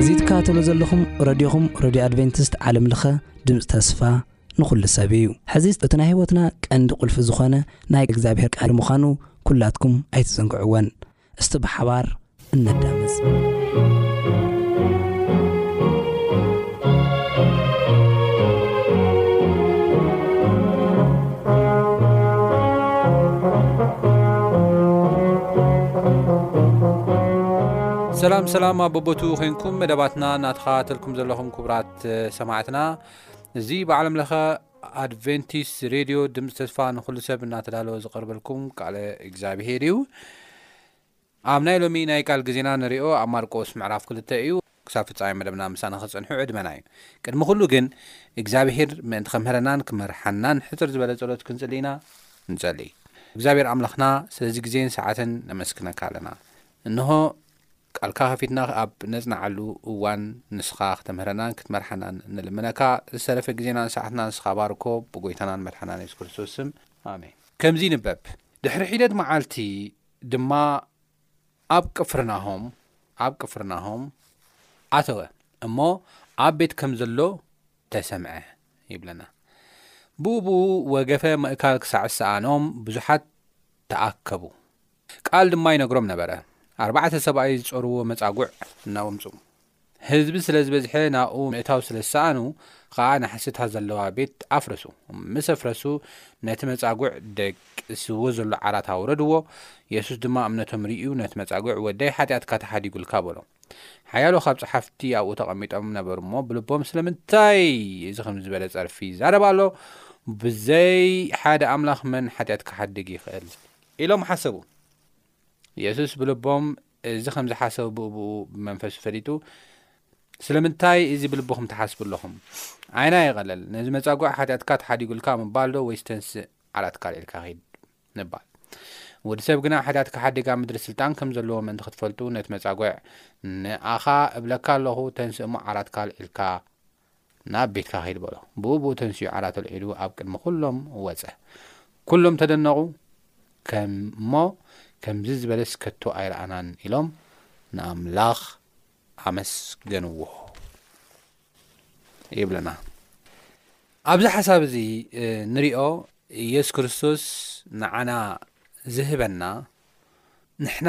እዚ ትከታተሉ ዘለኹም ረድዮኹም ረድዮ ኣድቨንቲስት ዓለም ለኸ ድምፂ ተስፋ ንኹሉ ሰብ እዩ። ሕዚ እቲ ናይ ህይወትና ቀንዲ ቁልፊ ዝኾነ ናይ እግዚኣብሔር ቃል ምዃኑ ኩላትኩም ኣይትዘንግዕወን። እስቲ ብሓባር እነዳምፅ። ሰላም ሰላም ኣብ በቦትኡ ኮንኩም መደባትና እናተኸታተልኩም ዘለኹም ክቡራት ሰማዕትና እዚ ብዓለም ለኸ ኣድቨንቲስት ሬድዮ ድምፂ ተስፋ ንኩሉ ሰብ እናተዳለወ ዝቀርበልኩም ቃለ እግዚኣብሄር እዩ ኣብ ናይ ሎሚ ናይ ቃል ግዜና ንሪኦ ኣብ ማርቆስ ምዕራፍ ክልተ እዩ ክሳብ ፍፃሚ መደብና ምሳና ክፀንሑ ዕድመና እዩ ቅድሚ ኩሉ ግን እግዚኣብሄር ምእንቲ ከምህረናን ክመርሓናን ሕፅር ዝበለ ፀሎት ክንፅሊ ኢና ንፀሊ እግዚኣብሄር ኣምላኽና ስለዚ ግዜን ሰዓትን ነመስክነካ ኣለና እንሆ፣ ቃልካ ከፊትና ኣብ ነጽንዓሉ እዋን፣ ንስኻ ክተምህረናን ክትመርሓናን ንልምነካ። ዝተረፈ ግዜናን ሰዓትናን ንስኻ ባርኮ፣ ብጐይታናን መድሓናን የሱስ ክርስቶስ ስም፣ ኣሜን። ከምዚ ይንበብ፣ ድሕሪ ሒደት መዓልቲ ድማ ኣብ ቅፍርናሆም፣ ኣብ ቅፍርናሆም ኣተወ እሞ ኣብ ቤት ከም ዘሎ ተሰምዐ ይብለና። ብኡብኡ ወገፈ ምእካል ክሳዕ ዝሰኣኖም ብዙሓት ተኣከቡ። ቃል ድማ ይነግሮም ነበረ። ኣርባዕተ ሰብኣይ ዝጸርዎ መጻጉዕ እናወምጹ። ህዝቢ ስለ ዝበዝሐ ናብኡ ምእታው ስለ ዝሰኣኑ ኸኣ ንሓሰታ ዘለዋ ቤት ኣፍረሱ። ምስ ኣፍረሱ ነቲ መጻጉዕ ደቂስዎ ዘሎ ዓራት ኣውረድዎ። የሱስ ድማ እምነቶም ርእዩ ነቲ መጻጉዕ ወደይ ሓጢኣትካ ተሓዲጉልካ በሎ። ሓያሎ ካብ ጸሓፍቲ ኣብኡ ተቐሚጦም ነበሩ እሞ ብልቦም ስለምንታይ እዚ ከምዚ ዝበለ ጸርፊ ይዛረብ ኣሎ? ብዘይ ሓደ ኣምላኽ መን ሓጢኣት ክሓድግ ይኽእል? ኢሎም ሓሰቡ። የሱስ ብልቦም እዚ ኸም ዝሓሰቡ ብኡብኡ ብመንፈሱ ፈሊጡ፣ ስለምንታይ እዚ ብልብኹም ትሓስቡ ኣሎኹም? ኣየናይ ይቐለል፣ ነዚ መጻጉዕ ሓጢኣትካ ተሓዲጉልካ ምባልዶ ወይስ ተንስእ ዓራትካ ኣልዒልካ ኺድ ምባል? ወዲ ሰብ ግና ሓጢኣት ክሓድግ ኣብ ምድሪ ስልጣን ከም ዘለዎ ምእንቲ ኽትፈልጡ ነቲ መጻጉዕ ንኣኻ እብለካ ኣሎኹ፣ ተንስእ እሞ ዓራትካ ኣልዒልካ ናብ ቤትካ ኺድ በሎ። ብኡብኡ ተንሲኡ ዓራት ኣልዒሉ ኣብ ቅድሚ ዅሎም ወጸ። ኵሎም ተደነቑ እሞ፣ ከምዚ ዝበለስ ከቶ ኣይረኣናን ኢሎም ንኣምላኽ ኣመስገንዎ ይብለና። ኣብዚ ሓሳብ እዚ ንሪኦ ኢየሱስ ክርስቶስ ንዓና ዝህበና ንሕና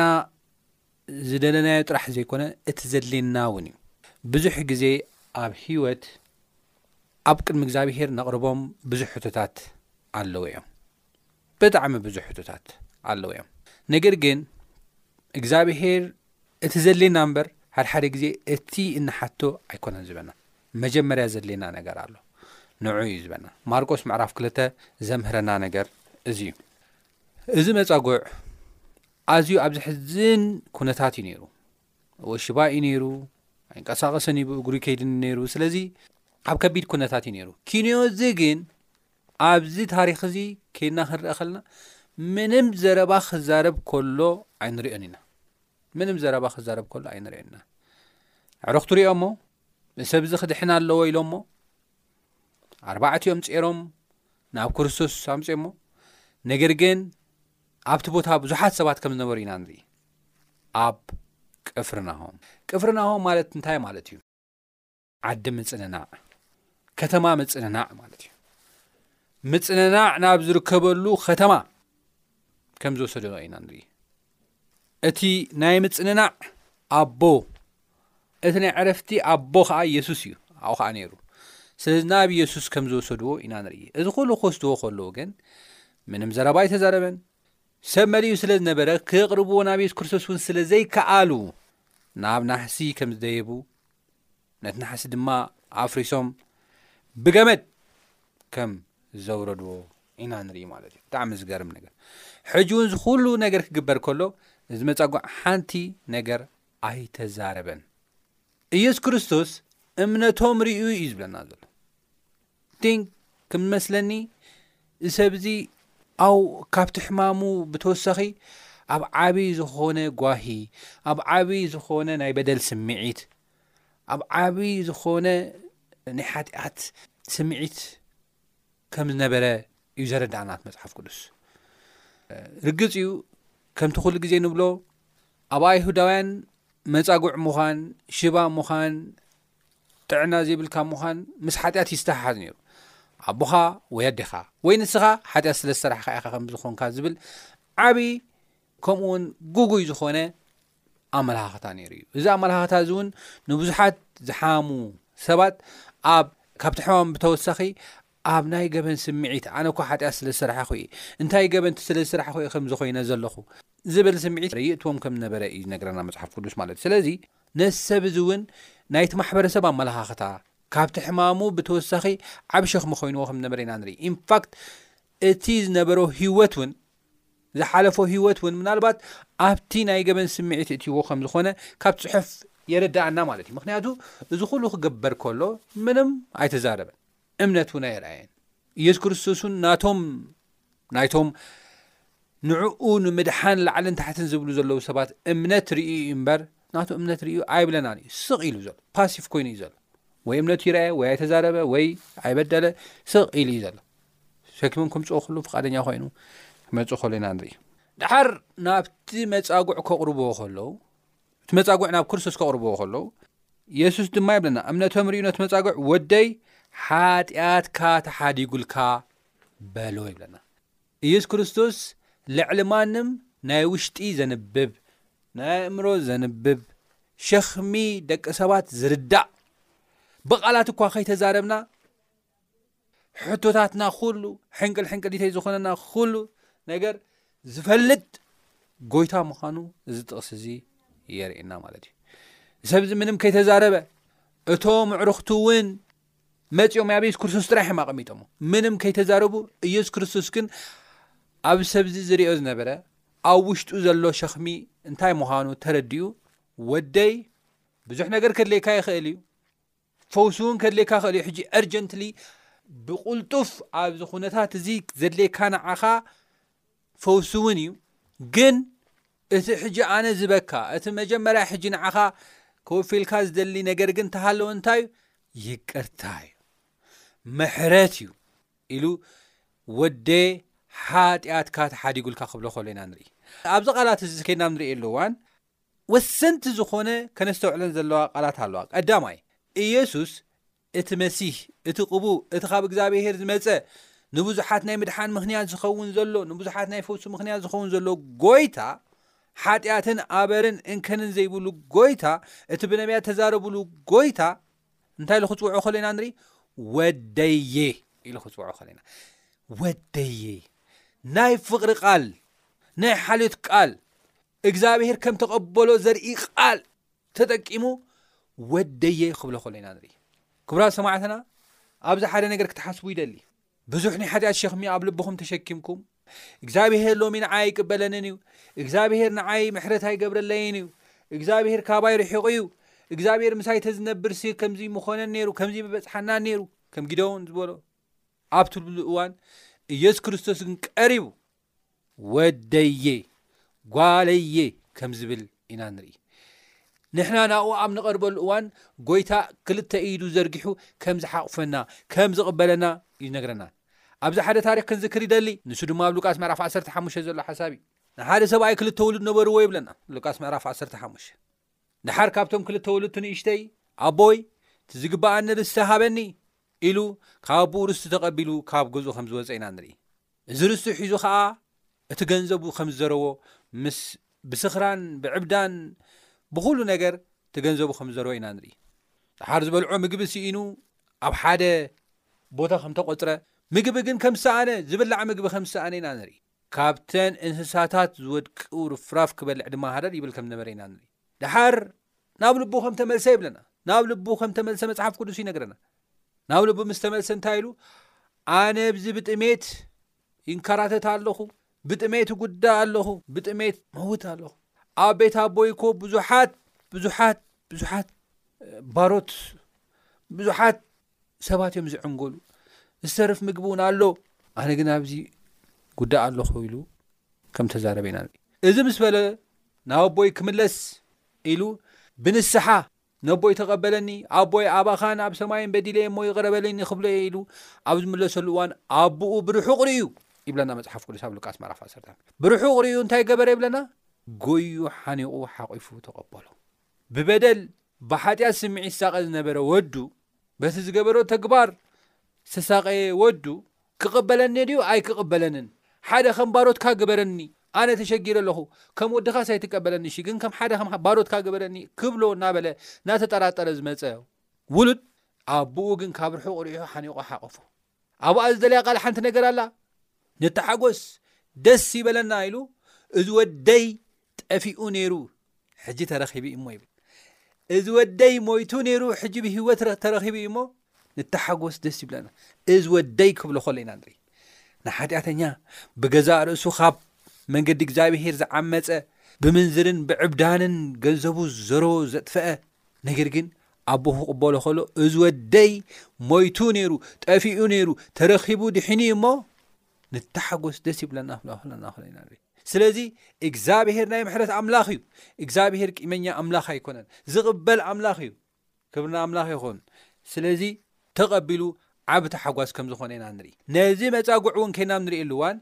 ዝደለናዮ ጥራሕ ዘይኮነ እቲ ዘድልየና እውን እዩ። ብዙሕ ግዜ ኣብ ህይወት ኣብ ቅድሚ እግዚኣብሄር ነቕርቦም ብዙሕ ሕቶታት ኣለዉ እዮም። ብጣዕሚ ብዙሕ ሕቶታት ኣለዉ እዮም። ነገር ግን እግዚኣብሄር እቲ ዘድልየና እምበር ሓድሓደ ግዜ እቲ እንሓቶ ኣይኮነን ዝበና መጀመርያ ዘድልየና ነገር ኣሎ ንዑ እዩ ዝበና ማርቆስ ምዕራፍ ክልተ ዘምህረና ነገር እዚ እዩ እዚ መጻጉዕ ኣዝዩ ኣብ ዘሕዝን ኩነታት እዩ ነይሩ ወሽባ እዩ ነይሩ ኣይንቀሳቐሰን እዩ ብእግሪ ከይድኒ ነይሩ ስለዚ ኣብ ከቢድ ኩነታት እዩ ነይሩ ኪንዮ እዚ ግን ኣብዚ ታሪክ እዚ ከይድና ክንርአ ከለና ምንም ዘረባ ክዛረብ ከሎ ኣይንሪኦን ኢና ምንም ዘረባ ክዛረብ ከሎ ኣይንሪኦ ኢና ዕረክቱ ሪኦ ሞ ንሰብ እዚ ክድሕን ኣለዎ ኢሎ ሞ ኣርባዕቲኦም ጼሮም ናብ ክርስቶስ ኣምፅ ሞ ነገር ግን ኣብቲ ቦታ ብዙሓት ሰባት ከም ዝነበሩ ኢና ንርኢ። ኣብ ቅፍርናሆም። ቅፍርናሆም ማለት እንታይ ማለት እዩ? ዓዲ ምጽንናዕ፣ ከተማ ምጽንናዕ ማለት እዩ። ምጽንናዕ ናብ ዝርከበሉ ከተማ ከም ዝወሰደኖ ኢና ንርኢ። እቲ ናይ ምጽንናዕ ኣቦ እቲ ናይ ዕረፍቲ ኣቦ ኸኣ የሱስ እዩ፣ ኣኡ ኸኣ ነይሩ። ስለዚ ናብ የሱስ ከም ዝወሰድዎ ኢና ንርኢ። እዚ ዅሉ ክወስድዎ ከለዉ ግን ምንም ዘረባ ኣይተዛረበን። ሰብ መሊኡ ስለ ዝነበረ ኬቕርብዎ ናብ የሱስ ክርስቶስ እውን ስለ ዘይከኣሉ ናብ ናሕሲ ከም ዝደየቡ ነቲ ናሕሲ ድማ ኣፍሪሶም ብገመድ ከም ዘውረድዎ ኢና ንርኢ ማለት እዩ። ብጣዕሚ ዝገርም ነገር። ሕጂ እውን እዚ ዅሉ ነገር ክግበር ከሎ እዚ መጻጓዕ ሓንቲ ነገር ኣይተዛረበን ኢየሱስ ክርስቶስ እምነቶም ርእዩ እዩ ዝብለና ዘሎ ን ክመስለኒ ሰብ እዚ ኣው ካብቲ ሕማሙ ብተወሳኺ ኣብ ዓብዪ ዝኾነ ጓሂ ኣብ ዓብዪ ዝኾነ ናይ በደል ስምዒት ኣብ ዓብዪ ዝኾነ ናይ ሓጢኣት ስምዒት ከም ዝነበረ እዩ ዘረዳእና እቲ መጽሓፍ ቅዱስ ርግጽ እዩ ከምቲ ኩሉ ግዜ ንብሎ ኣብ ኣይሁዳውያን መጻጉዕ ምዃን ሽባ ምዃን ጥዕና ዘይብልካ ምዃን ምስ ሓጢኣት ይስተሓሓዝ ነይሩ ኣቦኻ ወይ ኣዴኻ ወይ ንስኻ ሓጢኣት ስለ ዝሰራሕካ ኢኻ ከም ዝኾንካ ዝብል ዓብዪ ከምኡውን ጉጉይ ዝኾነ ኣመላኻኽታ ነይሩ እዩ እዚ ኣመላኻኽታ እዚ እውን ንብዙሓት ዝሓሙ ሰባት ኣብ ካብቲ ሕማም ብተወሳኺ ኣብ ናይ ገበን ስምዒት ኣነ ኳ ሓጢኣት ስለ ዝስራሕኹ እየ እንታይ ገበንቲ ስለ ዝስራሕኹ እየ ከምዚ ኮይነ ዘለኹ ዝብል ስምዒት ረይእትዎም ከም ዝነበረ እዩ ዝነገረና መፅሓፍ ቅዱስ ማለት እዩ ስለዚ ነዚ ሰብ እዚ እውን ናይቲ ማሕበረሰብ ኣመላኻኽታ ካብቲ ሕማሙ ብተወሳኺ ዓብ ሸክሚ ኮይንዎ ከም ዝነበረ ኢና ንርኢ ኢንፋክት እቲ ዝነበሮ ሂወት እውን ዝሓለፎ ህይወት እውን ምናልባት ኣብቲ ናይ ገበን ስምዒት የእትይዎ ከም ዝኾነ ካብ ጽሑፍ የረድኣና ማለት እዩ። ምክንያቱ እዚ ኩሉ ክገበር ከሎ ምንም ኣይተዛረበን፣ እምነት እውን ኣየርኣየን። ኢየሱስ ክርስቶስ እውን ናቶም ናይቶም ንዕኡ ንምድሓን ላዕልን ታሕትን ዝብሉ ዘለዉ ሰባት እምነት ርእዩ እዩ እምበር ናቱ እምነት ርእዩ ኣይብለናን እዩ። ስቕ ኢሉ ዘሎ ፓሲፍ ኮይኑ እዩ ዘሎ ወይ እምነቱ ይርኣየ ወይ ኣይተዛረበ ወይ ኣይበደለ ስቕ ኢሉ እዩ ዘሎ ተሸኪሞም ከምጽኦ ክሉ ፍቓደኛ ኮይኑ ክመጽእ ከሎ ኢና ንርኢ ድሓር ናብቲ መጻጉዕ ከቕርብዎ ከለዉ እቲ መጻጉዕ ናብ ክርስቶስ ከቕርብዎ ከለዉ የሱስ ድማ ይብለና እምነቶም ርእዩ ነቲ መጻጉዕ ወደይ ሓጢኣትካ ተሓዲጉልካ በሎ ይብለና ኢየሱስ ክርስቶስ ልዕሊ ማንም ናይ ውሽጢ ዘንብብ ናይ ኣእምሮ ዘንብብ ሸኽሚ ደቂ ሰባት ዝርዳእ ብቓላት እኳ ከይተዛረብና ሕቶታትና ኩሉ ሕንቅል ሕንቅሊተይ ዝኾነና ኩሉ ነገር ዝፈልጥ ጎይታ ምዃኑ እዚ ጥቕሲ እዚ የርእየና ማለት እዩ ሰብዚ ምንም ከይተዛረበ እቶ ምዕርኽቱ እውን መፂኦም ኣብ የሱስ ክርስቶስ ጥራሕ እዮም ኣቐሚጦሞ ምንም ከይተዛረቡ ኢየሱስ ክርስቶስ ግን ኣብ ሰብዚ ዝርኦ ዝነበረ ኣብ ውሽጡ ዘሎ ሸኽሚ እንታይ ምዃኑ ተረድኡ ወደይ ብዙሕ ነገር ከድለይካ ይኽእል እዩ ፈውሲ እውን ከድልየካ ክእል እዩ ሕጂ እርጀንትሊ ብቁልጡፍ ኣብዚ ኩነታት እዚ ዘድልየካ ንዓኻ ፈውሲ እውን እዩ ግን እቲ ሕጂ ኣነ ዝበካ እቲ መጀመርያ ሕጂ ንዓኻ ከወፊልካ ዝደሊ ነገር ግን ተሃለወ እንታይ እዩ ይቅርታ እዩ ምሕረት እዩ ኢሉ ወደ ሓጢኣትካ ተሓዲጉልካ ክብሎ ከሎ ኢና ንርኢ ኣብዚ ቃላት እዚ ከድና ንሪእየሉ እዋን ወሰንቲ ዝኾነ ከነስተውዕለን ዘለዋ ቃላት ኣለዋ። ቀዳማይ፣ ኢየሱስ እቲ መሲህ፣ እቲ ቅቡእ፣ እቲ ካብ እግዚኣብሔር ዝመጸ፣ ንብዙሓት ናይ ምድሓን ምክንያት ዝኸውን ዘሎ፣ ንብዙሓት ናይ ፈውሲ ምክንያት ዝኸውን ዘሎ ጎይታ፣ ሓጢኣትን ኣበርን እንከንን ዘይብሉ ጎይታ፣ እቲ ብነቢያት ተዛረብሉ ጎይታ እንታይ ኢሉ ክጽውዖ ከሎ ኢና ንርኢ ወደየ ኢሉ ክፅውዖ ከሎ ኢና ወደየ ናይ ፍቕሪ ቃል ናይ ሓልዮት ቃል እግዝኣብሄር ከም ተቐበሎ ዘርኢ ቓል ተጠቂሙ ወደየ ክብሎ ከሎ ኢና ንርኢ። ክቡራት ሰማዕትና ኣብዚ ሓደ ነገር ክትሓስቡ ይደሊ። ብዙሕ ናይ ሓጢኣት ሸኽሚ ኣብ ልብኹም ተሸኪምኩም እግዚኣብሄር ሎሚ ንዓይ ኣይቅበለንን እዩ፣ እግዚኣብሄር ንዓይ ምሕረት ኣይገብረለይን እዩ፣ እግዚኣብሄር ካባይ ርሒቑ እዩ፣ እግዚኣብሄር ምሳይ ተዝነብርሲ ከምዚ ምኾነን ነይሩ፣ ከምዚ ምበጽሓናን ነይሩ፣ ከም ጊደውን ዝበሎ ኣብ ትብሉ እዋን ኢየሱስ ክርስቶስ ግን ቀሪቡ ወደየ ጓለየ ከም ዝብል ኢና ንርኢ። ንሕና ናብኡ ኣብ ንቐርበሉ እዋን ጎይታ ክልተ ኢዱ ዘርጊሑ ከም ዝሓቑፈና ከም ዝቕበለና እዩ ዝነግረና። ኣብዚ ሓደ ታሪኽ ክንዝክር ይደሊ፣ ንሱ ድማ ኣብ ሉቃስ ምዕራፍ ዓሰርተ ሓሙሽተ ዘሎ ሓሳብ እዩ። ንሓደ ሰብኣይ ክልተ ውሉድ ነበርዎ ይብለና ሉቃስ ምዕራፍ ዓሰርተ ሓሙሽተ። ደሓር ካብቶም ክልተ ውሉድ እቲ ንእሽተይ፣ ኣቦይ እቲ ዝግብኣኒ ርስቲ ሃበኒ ኢሉ ካብ ኣቦኡ ርስቲ ተቐቢሉ ካብ ገዝኡ ከም ዝወጸ ኢና ንርኢ። እዚ ርስቱ ሒዙ ኸኣ እቲ ገንዘቡ ከም ዝዘረዎ ምስ ብስኽራን ብዕብዳን ብኹሉ ነገር እቲ ገንዘቡ ከም ዝዘረዎ ኢና ንርኢ። ደሓር ዝበልዖ ምግቢ ስኢኑ ኣብ ሓደ ቦታ ከም ተቖጽረ ምግቢ ግን ከም ዝሰኣነ ዝብላዕ ምግቢ ከም ዝሰኣነ ኢና ንርኢ። ካብተን እንስሳታት ዝወድቅው ርፍራፍ ክበልዕ ድማ ሃረር ይብል ከም ዝነበረ ኢና ንርኢ። ደሓር ናብ ልቡ ከም ተመልሰ ይብለና። ናብ ልቡ ከም ተመልሰ መጽሓፍ ቅዱስ ይነግረና። ናብ ልቡ ምስ ተመልሰ እንታይ ኢሉ ኣነ ብዚ ብጥሜት ይንከራተት ኣለኹ ብጥሜት ጉዳእ ኣለኹ ብጥሜት መውት ኣለኹ ኣብ ቤት ኣቦይ ኮ ብዙሓት ብዙሓት ብዙሓት ባሮት ብዙሓት ሰባት እዮም ዝዕንገሉ ዝተርፍ ምግቢ እውን ኣሎ ኣነ ግን ኣብዚ ጉዳእ ኣለኹ ኢሉ ከም ተዛረበ ኢና ንርኢ እዚ ምስ በለ ናብ ኣቦይ ክምለስ ኢሉ ብንስሓ ነቦይ ተቐበለኒ ኣቦይ ኣባኻን ኣብ ሰማይን በዲለየ እሞ ይቕረበለኒ ክብሎ እየ ኢሉ ኣብ ዝምለሰሉ እዋን ኣቦኡ ብርሑቕ ርእዩ ይብለና መፅሓፍ ቅዱስ ኣብ ሉቃስ መራፍ ኣሰርታ ብርሑቕ ርእዩ እንታይ ገበረ ይብለና ጎዩ ሓኒቑ ሓቂፉ ተቐበሎ ብበደል ብሓጢኣት ስምዒት ይሳቐ ዝነበረ ወዱ፣ በቲ ዝገበሮ ተግባር ዝተሳቐየ ወዱ፣ ክቕበለኒ ድዩ ኣይክቕበለንን፣ ሓደ ከም ባሮትካ ግበረኒ፣ ኣነ ተሸጊረ ኣለኹ፣ ከም ወድኻስ ኣይትቀበለኒ እሺ፣ ግን ከም ሓደ ከም ባሮትካ ግበረኒ ክብሎ እናበለ እናተጠራጠረ ዝመጸ ውሉድ፣ ኣቡኡ ግን ካብ ርሑቕ ሪኢሑ ሓኒቑ ሓቖፎ። ኣቡኣ ዝደልያ ቃል ሓንቲ ነገር ኣላ። ንተሓጎስ፣ ደስ ይበለና ኢሉ እዚ ወደይ ጠፊኡ ነይሩ ሕጂ ተረኺቡ እዩሞ ይብል እዚ ወደይ ሞይቱ ነይሩ ሕጂ ብሂወት ተረኺቡ እዩሞ ንተሓጎስ ደስ ይብለና እዚ ወደይ ክብሎ ከሎ ኢና ንርኢ ንሓጢኣተኛ ብገዛእ ርእሱ ካብ መንገዲ እግዚኣብሄር ዝዓመፀ ብምንዝርን ብዕብዳንን ገንዘቡ ዘሮ ዘጥፈአ ነገር ግን ኣቦ ክቕበሎ ከሎ እዚ ወደይ ሞይቱ ነይሩ ጠፊኡ ነይሩ ተረኺቡ ድሒኒ እዩሞ ንታሓጎስ ደስ ይብለና ፍለና ኢና ስለዚ እግዚኣብሄር ናይ ምሕረት ኣምላኽ እዩ እግዚኣብሄር ቂመኛ ኣምላኽ ኣይኮነን ዝቕበል ኣምላኽ እዩ ክብርና ኣምላኽ ይኹን ስለዚ ተቐቢሉ ዓብ ታሓጓስ ከም ዝኾነ ኢና ንርኢ ነዚ መፃጉዕ እውን ከይናም ንርእሉ ዋን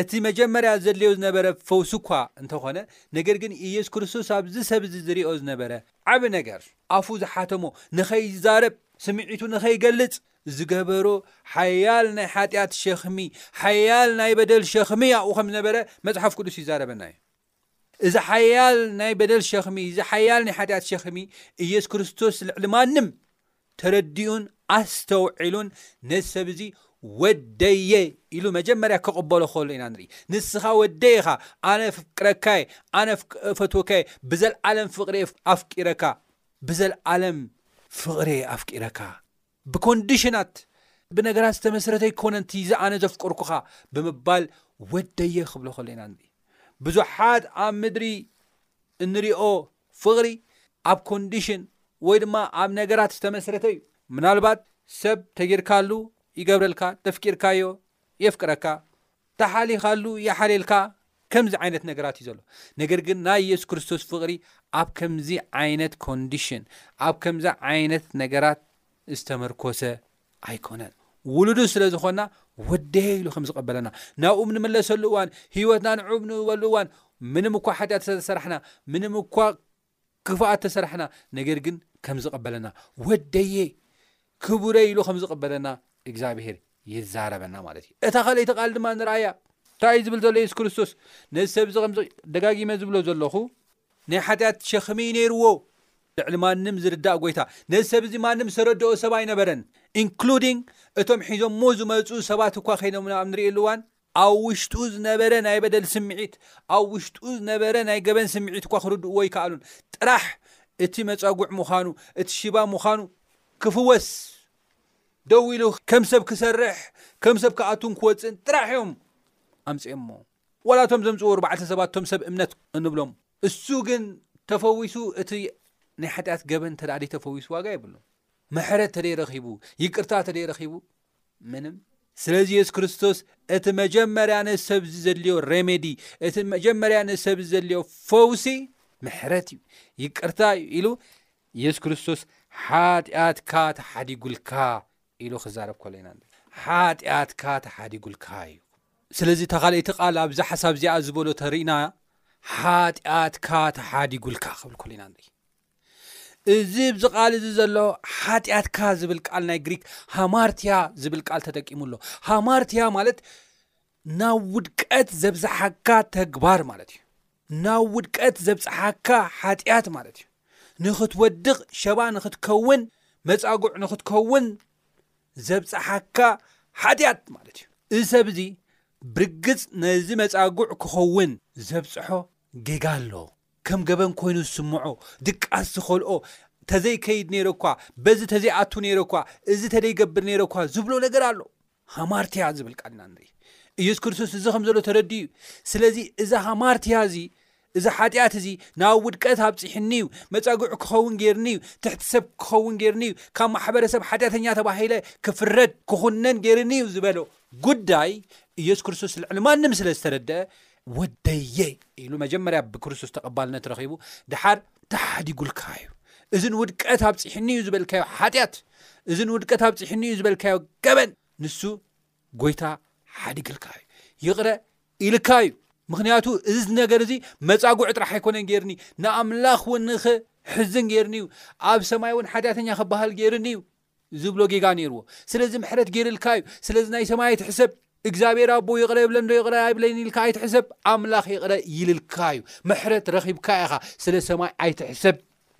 እቲ መጀመርያ ዘድልዮ ዝነበረ ፈውሲ እኳ እንተኾነ ነገር ግን ኢየሱስ ክርስቶስ ኣብዚ ሰብ እዚ ዝርኦ ዝነበረ ዓብ ነገር ኣፉ ዝሓተሞ ንኸይዛረብ ስምዒቱ ንኸይገልፅ ዝገበሮ ሓያል ናይ ሓጢኣት ሸኽሚ፣ ሓያል ናይ በደል ሸኽሚ ኣብኡ ከም ዝነበረ መጽሓፍ ቅዱስ ይዛረበና እዩ። እዚ ሓያል ናይ በደል ሸኽሚ፣ እዚ ሓያል ናይ ሓጢኣት ሸኽሚ ኢየሱስ ክርስቶስ ልዕሊ ማንም ተረዲኡን ኣስተውዒሉን ነዚ ሰብ እዚ ወደየ ኢሉ መጀመርያ ክቕበሎ ከሎ ኢና ንርኢ። ንስኻ ወደይ ኢኻ፣ ኣነ ፍቅረካየ፣ ኣነ እፈትወካየ፣ ብዘለዓለም ፍቕሪ ኣፍቂረካ፣ ብዘለዓለም ፍቕሪ ኣፍቂረካ። ብኮንዲሽናት ብነገራት ዝተመስረተ ኣይኮነን እቲ ዝኣነ ዘፍቀርኩኻ ብምባል ወደየ ክብሎ ከሎ ኢና ንርኢ ብዙሓት ኣብ ምድሪ እንሪኦ ፍቕሪ ኣብ ኮንዲሽን ወይ ድማ ኣብ ነገራት ዝተመስረተ እዩ ምናልባት ሰብ ተጊርካሉ ይገብረልካ ተፍቂርካዮ የፍቅረካ ተሓሊኻሉ ይሓልየልካ ከምዚ ዓይነት ነገራት እዩ ዘሎ ነገር ግን ናይ የሱስ ክርስቶስ ፍቕሪ ኣብ ከምዚ ዓይነት ኮንዲሽን ኣብ ከምዚ ዓይነት ነገራት ዝተመርኮሰ ኣይኮነን ውሉዱ ስለ ዝኾና ወደየ ኢሉ ከም ዝቐበለና ናብኡም ንምለሰሉ እዋን ህይወትና ንዑብ ንእበሉ እዋን ምንም እኳ ሓጢኣት ስለዝሰራሕና ምንም እኳ ክፋኣት ተሰራሕና ነገር ግን ከም ዝቅበለና ወደየ ክቡረይ ኢሉ ከም ዝቅበለና እግዚኣብሄር ይዛረበና ማለት እዩ እታ ካልኣይቲ ቃል ድማ ንርኣያ እንታይ እዩ ዝብል ዘሎ የሱስ ክርስቶስ ነዚ ሰብ እዚ ከም ደጋጊመ ዝብሎ ዘለኹ ናይ ሓጢኣት ሸክሚ እዩ ነይርዎ ልዕሊ ማንም ዝርዳእ ጎይታ ነዚ ሰብ እዚ ማንም ዝተረድኦ ሰብ ኣይነበረን ኢንክሉዲንግ እቶም ሒዞሞ ዝመፁ ሰባት እኳ ከይኖምና ኣብ ንሪእየሉ እዋን ኣብ ውሽጡ ዝነበረ ናይ በደል ስምዒት፣ ኣብ ውሽጡ ዝነበረ ናይ ገበን ስምዒት እኳ ክርድእዎ ኣይከኣሉን። ጥራሕ እቲ መጻጉዕ ምዃኑ፣ እቲ ሽባ ምዃኑ፣ ክፍወስ፣ ደው ኢሉ ከም ሰብ ክሰርሕ፣ ከም ሰብ ክኣቱን ክወጽእን ጥራሕ እዮም ኣምጺኦሞ። ዋላ እቶም ዘምጽእዎ ኣርባዕተ ሰባት እቶም ሰብ እምነት እንብሎም፣ እሱ ግን ተፈዊሱ እቲ ናይ ሓጢኣት ገበን እንተደኣ ደይተፈዊሱ ዋጋ የብሉን። ምሕረት ተደይረኺቡ፣ ይቅርታ ተደይረኺቡ፣ ምንም ስለዚ የሱስ ክርስቶስ እቲ መጀመርያ ንሰብ ዘድልዮ ሬሜዲ እቲ መጀመርያ ንሰብ ዘድልዮ ፈውሲ ምሕረት እዩ ይቅርታ እዩ ኢሉ የሱስ ክርስቶስ ሓጢኣትካ ተሓዲጉልካ ኢሉ ክዛረብ ከሎ ኢና ሓጢኣትካ ተሓዲጉልካ እዩ ስለዚ እታ ካልይቲ ቃል ኣብዛ ሓሳብ እዚኣ ዝበሎ ተርኢና ሓጢኣትካ ተሓዲጉልካ ክብል ከሎ ኢና ንርኢ እዚ እብዚ ቓል እዚ ዘሎ ሓጢኣትካ ዝብል ቃል ናይ ግሪክ ሃማርትያ ዝብል ቃል ተጠቂሙ ኣሎ ሃማርትያ ማለት ናብ ውድቀት ዘብዝሓካ ተግባር ማለት እዩ ናብ ውድቀት ዘብፅሓካ ሓጢኣት ማለት እዩ ንኽትወድቕ ሸባ ንኽትከውን መፃጉዕ ንኽትከውን ዘብፅሓካ ሓጢኣት ማለት እዩ እዚ ሰብ እዚ ብርግፅ ነዚ መፃጉዕ ክኸውን ዘብፅሖ ጌጋ ኣሎ ከም ገበን ኮይኑ ዝስምዖ፣ ድቃስ ዝኸልኦ፣ ተዘይከይድ ነይረ'ኳ፣ በዚ ተዘይኣቱ ነይረ'ኳ፣ እዚ ተደይገብር ነይረ'ኳ ዝብሎ ነገር ኣሎ። ሃማርቲያ ዝብል ቃል ኢና ንርኢ። ኢየሱስ ክርስቶስ እዚ ከም ዘሎ ተረዲኡ እዩ። ስለዚ እዚ ሃማርቲያ እዚ እዚ ሓጢኣት እዚ ናብ ውድቀት ኣብፂሕኒ እዩ፣ መፃግዑ ክኸውን ገይርኒ እዩ፣ ትሕቲ ሰብ ክኸውን ገይርኒ እዩ፣ ካብ ማሕበረሰብ ሓጢኣተኛ ተባሂለ ክፍረድ ክኹነን ገይርኒ እዩ ዝበሎ ጉዳይ ኢየሱስ ክርስቶስ ልዕሊ ማንም ስለ ዝተረድአ ወደየ ኢሉ መጀመርያ ብክርስቶስ ተቐባልነት ረኺቡ ድሓር ተሓዲጉልካ እዩ እዚ ንውድቀት ኣብፅሕኒ እዩ ዝበልካዮ ሓጢኣት እዚ ንውድቀት ኣብፅሕኒ እዩ ዝበልካዮ ገበን ንሱ ጎይታ ሓዲግልካ እዩ ይቕረ ኢልካ እዩ ምክንያቱ እዚ ነገር እዚ መፃጉዕ ጥራሕ ኣይኮነን ገይርኒ ንኣምላኽ እውን ንክሕዝን ገይርኒ እዩ ኣብ ሰማይ እውን ሓጢኣተኛ ክበሃል ገይርኒ እዩ ዝብሎ ጌጋ ኔርዎ ስለዚ ምሕረት ጌርልካ እዩ ስለዚ ናይ ሰማይ ኣይትሕሰብ እግዚኣብሔር ኣቦ ይቕረ ይብለንዶ ይቕረ ኣይብለይን ኢልካ ኣይትሕሰብ ኣምላኽ ይቕረ ይልልካ እዩ ምሕረት ረኺብካ ኢኻ ስለ ሰማይ ኣይትሕሰብ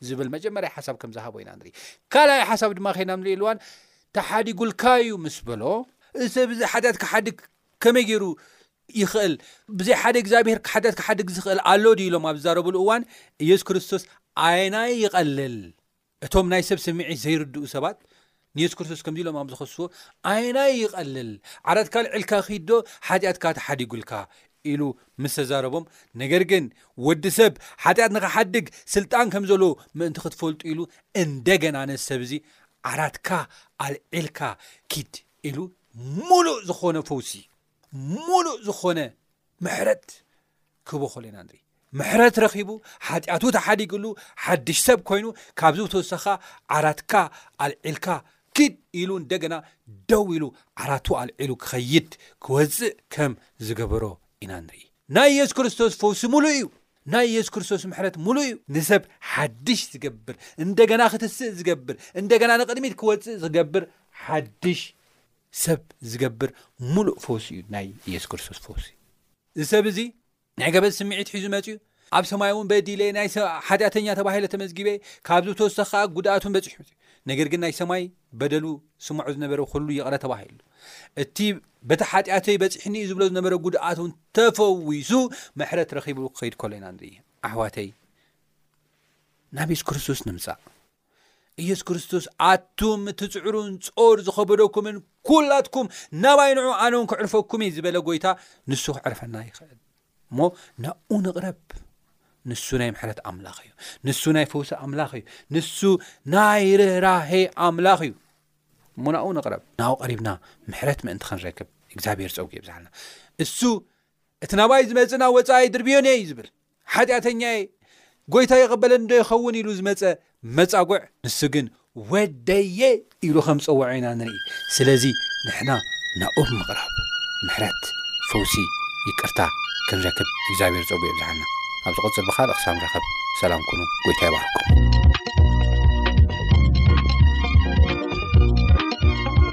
ዝብል መጀመርያ ሓሳብ ከም ዝሃቦ ኢና ንርኢ ካልኣይ ሓሳብ ድማ ከይና ንርኢ ልዋን ተሓዲጉልካ እዩ ምስ በሎ ሰብ እዚ ሓጢኣት ክሓድግ ከመይ ገይሩ ይኽእል ብዘይ ሓደ እግዚኣብሄር ሓጢኣት ክሓድግ ዝኽእል ኣሎ ድዩ ኢሎም ኣብ ዝዛረብሉ እዋን ኢየሱስ ክርስቶስ ኣየናይ ይቐልል እቶም ናይ ሰብ ስምዒት ዘይርድኡ ሰባት ንየሱስ ክርስቶስ ከምዚ ኢሎም ኣብ ዝኸስዎ ኣየናይ ይቐልል ዓራትካ ልዕልካ ኺዶ ሓጢኣትካ ተሓዲጉልካ ኢሉ ምስ ተዛረቦም ነገር ግን ወዲ ሰብ ሓጢኣት ንኽሓድግ ስልጣን ከም ዘለዎ ምእንቲ ክትፈልጡ ኢሉ እንደገና ነዚ ሰብ እዚ ዓራትካ ኣልዒልካ ኪድ ኢሉ ሙሉእ ዝኾነ ፈውሲ ሙሉእ ዝኾነ ምሕረት ክበኸሉ ኢና ንርኢ ምሕረት ረኺቡ ሓጢኣቱ ተሓዲግሉ ሓድሽ ሰብ ኮይኑ ካብዚ ተወሰኻ ዓራትካ ኣልዒልካ ኪድ ኢሉ እንደገና ደው ኢሉ ዓራቱ ኣልዒሉ ክኸይድ ክወፅእ ከም ዝገበሮ ኢና ንርኢ ናይ የሱስ ክርስቶስ ፈውሲ ሙሉእ እዩ ናይ የሱስ ክርስቶስ ምሕረት ሙሉእ እዩ ንሰብ ሓድሽ ዝገብር እንደገና ክትስእ ዝገብር እንደገና ንቅድሚት ክወፅእ ዝገብር ሓድሽ ሰብ ዝገብር ሙሉእ ፈውሲ እዩ ናይ የሱስ ክርስቶስ ፈውሲ እዚ ሰብ እዚ ናይ ገበዝ ስምዒት ሒዙ መጺኡ ኣብ ሰማይ እውን በዲለ ናይ ሓጢኣተኛ ተባሂለ ተመዝጊበ ካብዚ ብተወሳኺ ከዓ ጉድኣት እውን በፂሑ ነገር ግን ናይ ሰማይ በደሉ ስምዖ ዝነበረ ኩሉ ይቕረ ተባሂሉ እቲ በቲ ሓጢኣተይ በፂሕኒ እዩ ዝብሎ ዝነበረ ጉድኣት እውን ተፈዊሱ ምሕረት ረኺቡ ክኸይድ ከሎ ኢና ንርኢ ኣሕዋተይ ናብ የሱስ ክርስቶስ ንምፃእ ኢየሱስ ክርስቶስ ኣቱም እትጽዕሩን ጾር ዝኸበደኩምን ኩላትኩም ናባይ ንዑ ኣነውን ክዕርፈኩም እዩ ዝበለ ጎይታ ንሱ ክዕርፈና ይኽእል እሞ ናብኡ ንቕረብ ንሱ ናይ ምሕረት ኣምላኽ እዩ ንሱ ናይ ፈውሲ ኣምላኽ እዩ ንሱ ናይ ርህራሄ ኣምላኽ እዩ እሞ ናብኡ ንቕረብ ናብኡ ቀሪብና ምሕረት ምእንቲ ክንረክብ እግዚኣብሔር ፀጉ የብዛሓልና እሱ እቲ ናባይ ዝመፅእና ወፃኢ ድርብዮን እየ እዩ ዝብል ሓጢኣተኛ እየ፣ ጐይታ ይቕበለኒ ዶ ይኸውን ኢሉ ዝመጸ መጻጉዕ፣ ንሱ ግን ወደየ ኢሉ ከም ዝጸውዖ ኢና ንርኢ። ስለዚ ንሕና ናብኡ ብምቕራብ ምሕረት፣ ፈውሲ፣ ይቅርታ ክንረክብ እግዚኣብሔር ጸጉ የብዝሓልና። ኣብ ዝቕጽል ብኻልእ ክሳብ ንራኸብ ሰላም ኩኑ። ጐይታ ይባርኩም።